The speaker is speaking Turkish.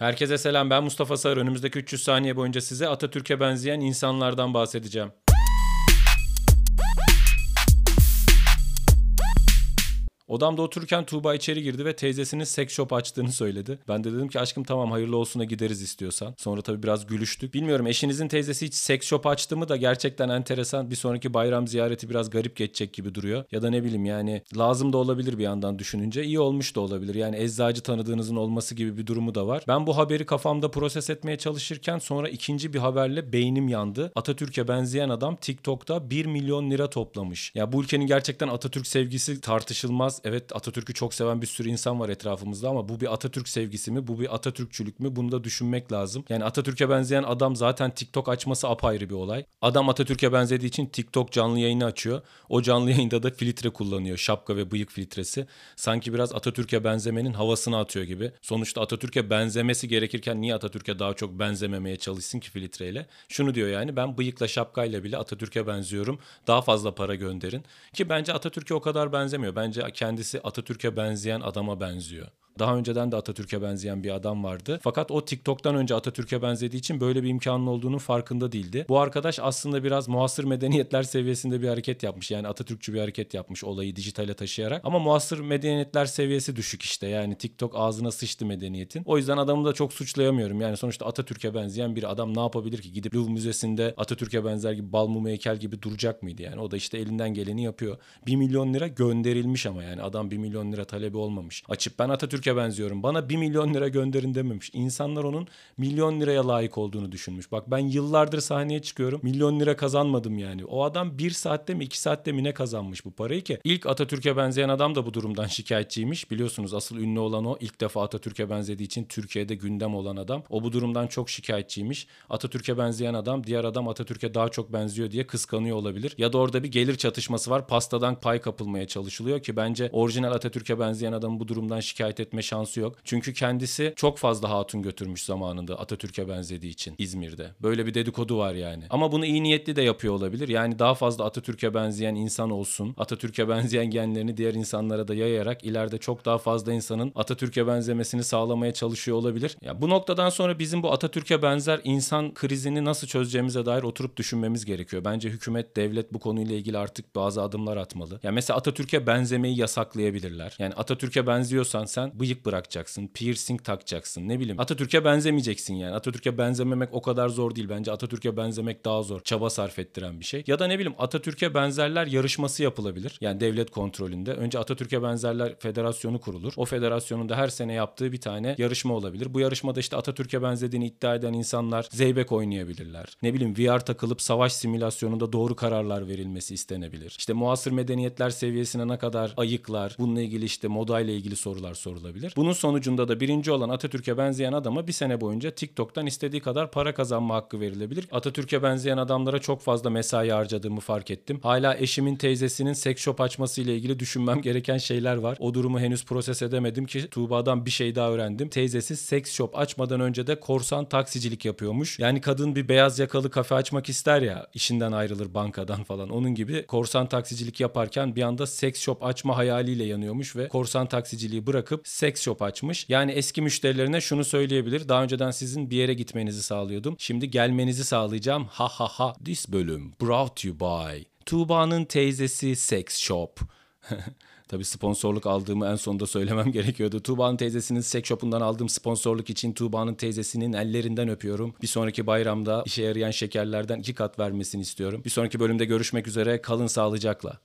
Herkese selam ben Mustafa Sağır. Önümüzdeki 300 saniye boyunca size Atatürk'e benzeyen insanlardan bahsedeceğim. Odamda otururken Tuğba içeri girdi ve teyzesinin seks shop açtığını söyledi. Ben de dedim ki aşkım tamam hayırlı olsuna gideriz istiyorsan. Sonra tabii biraz gülüştük. Bilmiyorum eşinizin teyzesi hiç seks shop açtı mı da gerçekten enteresan. Bir sonraki bayram ziyareti biraz garip geçecek gibi duruyor. Ya da ne bileyim yani lazım da olabilir bir yandan düşününce. iyi olmuş da olabilir. Yani eczacı tanıdığınızın olması gibi bir durumu da var. Ben bu haberi kafamda proses etmeye çalışırken sonra ikinci bir haberle beynim yandı. Atatürk'e benzeyen adam TikTok'ta 1 milyon lira toplamış. Ya bu ülkenin gerçekten Atatürk sevgisi tartışılmaz Evet Atatürk'ü çok seven bir sürü insan var etrafımızda ama bu bir Atatürk sevgisi mi? Bu bir Atatürkçülük mü? Bunu da düşünmek lazım. Yani Atatürk'e benzeyen adam zaten TikTok açması apayrı bir olay. Adam Atatürk'e benzediği için TikTok canlı yayını açıyor. O canlı yayında da filtre kullanıyor. Şapka ve bıyık filtresi. Sanki biraz Atatürk'e benzemenin havasını atıyor gibi. Sonuçta Atatürk'e benzemesi gerekirken niye Atatürk'e daha çok benzememeye çalışsın ki filtreyle? Şunu diyor yani ben bıyıkla şapkayla bile Atatürk'e benziyorum. Daha fazla para gönderin. Ki bence Atatürk'e o kadar benzemiyor. Bence kendisi Atatürk'e benzeyen adama benziyor. Daha önceden de Atatürk'e benzeyen bir adam vardı. Fakat o TikTok'tan önce Atatürk'e benzediği için böyle bir imkanın olduğunun farkında değildi. Bu arkadaş aslında biraz muhasır medeniyetler seviyesinde bir hareket yapmış. Yani Atatürkçü bir hareket yapmış olayı dijitale taşıyarak. Ama muhasır medeniyetler seviyesi düşük işte. Yani TikTok ağzına sıçtı medeniyetin. O yüzden adamı da çok suçlayamıyorum. Yani sonuçta Atatürk'e benzeyen bir adam ne yapabilir ki? Gidip Louvre Müzesi'nde Atatürk'e benzer gibi bal mum heykel gibi duracak mıydı yani? O da işte elinden geleni yapıyor. 1 milyon lira gönderilmiş ama yani adam 1 milyon lira talebi olmamış. Açıp ben Atatürk'e benziyorum. Bana 1 milyon lira gönderin dememiş. İnsanlar onun milyon liraya layık olduğunu düşünmüş. Bak ben yıllardır sahneye çıkıyorum. Milyon lira kazanmadım yani. O adam bir saatte mi iki saatte mi ne kazanmış bu parayı ki? İlk Atatürk'e benzeyen adam da bu durumdan şikayetçiymiş. Biliyorsunuz asıl ünlü olan o. İlk defa Atatürk'e benzediği için Türkiye'de gündem olan adam. O bu durumdan çok şikayetçiymiş. Atatürk'e benzeyen adam diğer adam Atatürk'e daha çok benziyor diye kıskanıyor olabilir. Ya da orada bir gelir çatışması var. Pastadan pay kapılmaya çalışılıyor ki bence orijinal Atatürk'e benzeyen adamın bu durumdan şikayet etme şansı yok. Çünkü kendisi çok fazla hatun götürmüş zamanında Atatürk'e benzediği için İzmir'de. Böyle bir dedikodu var yani. Ama bunu iyi niyetli de yapıyor olabilir. Yani daha fazla Atatürk'e benzeyen insan olsun. Atatürk'e benzeyen genlerini diğer insanlara da yayarak ileride çok daha fazla insanın Atatürk'e benzemesini sağlamaya çalışıyor olabilir. Ya bu noktadan sonra bizim bu Atatürk'e benzer insan krizini nasıl çözeceğimize dair oturup düşünmemiz gerekiyor. Bence hükümet, devlet bu konuyla ilgili artık bazı adımlar atmalı. Ya mesela Atatürk'e benzemeyi yasaklayabilirler. Yani Atatürk'e benziyorsan sen bıyık bırakacaksın, piercing takacaksın. Ne bileyim Atatürk'e benzemeyeceksin yani. Atatürk'e benzememek o kadar zor değil. Bence Atatürk'e benzemek daha zor. Çaba sarf ettiren bir şey. Ya da ne bileyim Atatürk'e benzerler yarışması yapılabilir. Yani devlet kontrolünde. Önce Atatürk'e benzerler federasyonu kurulur. O federasyonun da her sene yaptığı bir tane yarışma olabilir. Bu yarışmada işte Atatürk'e benzediğini iddia eden insanlar zeybek oynayabilirler. Ne bileyim VR takılıp savaş simülasyonunda doğru kararlar verilmesi istenebilir. İşte muasır medeniyetler seviyesine ne kadar ayıklar, bununla ilgili işte modayla ilgili sorular sorulabilir. Bunun sonucunda da birinci olan Atatürk'e benzeyen adama bir sene boyunca TikTok'tan istediği kadar para kazanma hakkı verilebilir. Atatürk'e benzeyen adamlara çok fazla mesai harcadığımı fark ettim. Hala eşimin teyzesinin seks shop açması ile ilgili düşünmem gereken şeyler var. O durumu henüz proses edemedim ki Tuğba'dan bir şey daha öğrendim. Teyzesi seks shop açmadan önce de korsan taksicilik yapıyormuş. Yani kadın bir beyaz yakalı kafe açmak ister ya işinden ayrılır bankadan falan. Onun gibi korsan taksicilik yaparken bir anda seks shop açma hayaliyle yanıyormuş ve korsan taksiciliği bırakıp seks shop açmış. Yani eski müşterilerine şunu söyleyebilir. Daha önceden sizin bir yere gitmenizi sağlıyordum. Şimdi gelmenizi sağlayacağım. Ha ha ha. This bölüm brought you by Tuğba'nın teyzesi Sex Shop. Tabi sponsorluk aldığımı en sonunda söylemem gerekiyordu. Tuğba'nın teyzesinin sex shop'undan aldığım sponsorluk için Tuğba'nın teyzesinin ellerinden öpüyorum. Bir sonraki bayramda işe yarayan şekerlerden iki kat vermesini istiyorum. Bir sonraki bölümde görüşmek üzere. Kalın sağlıcakla.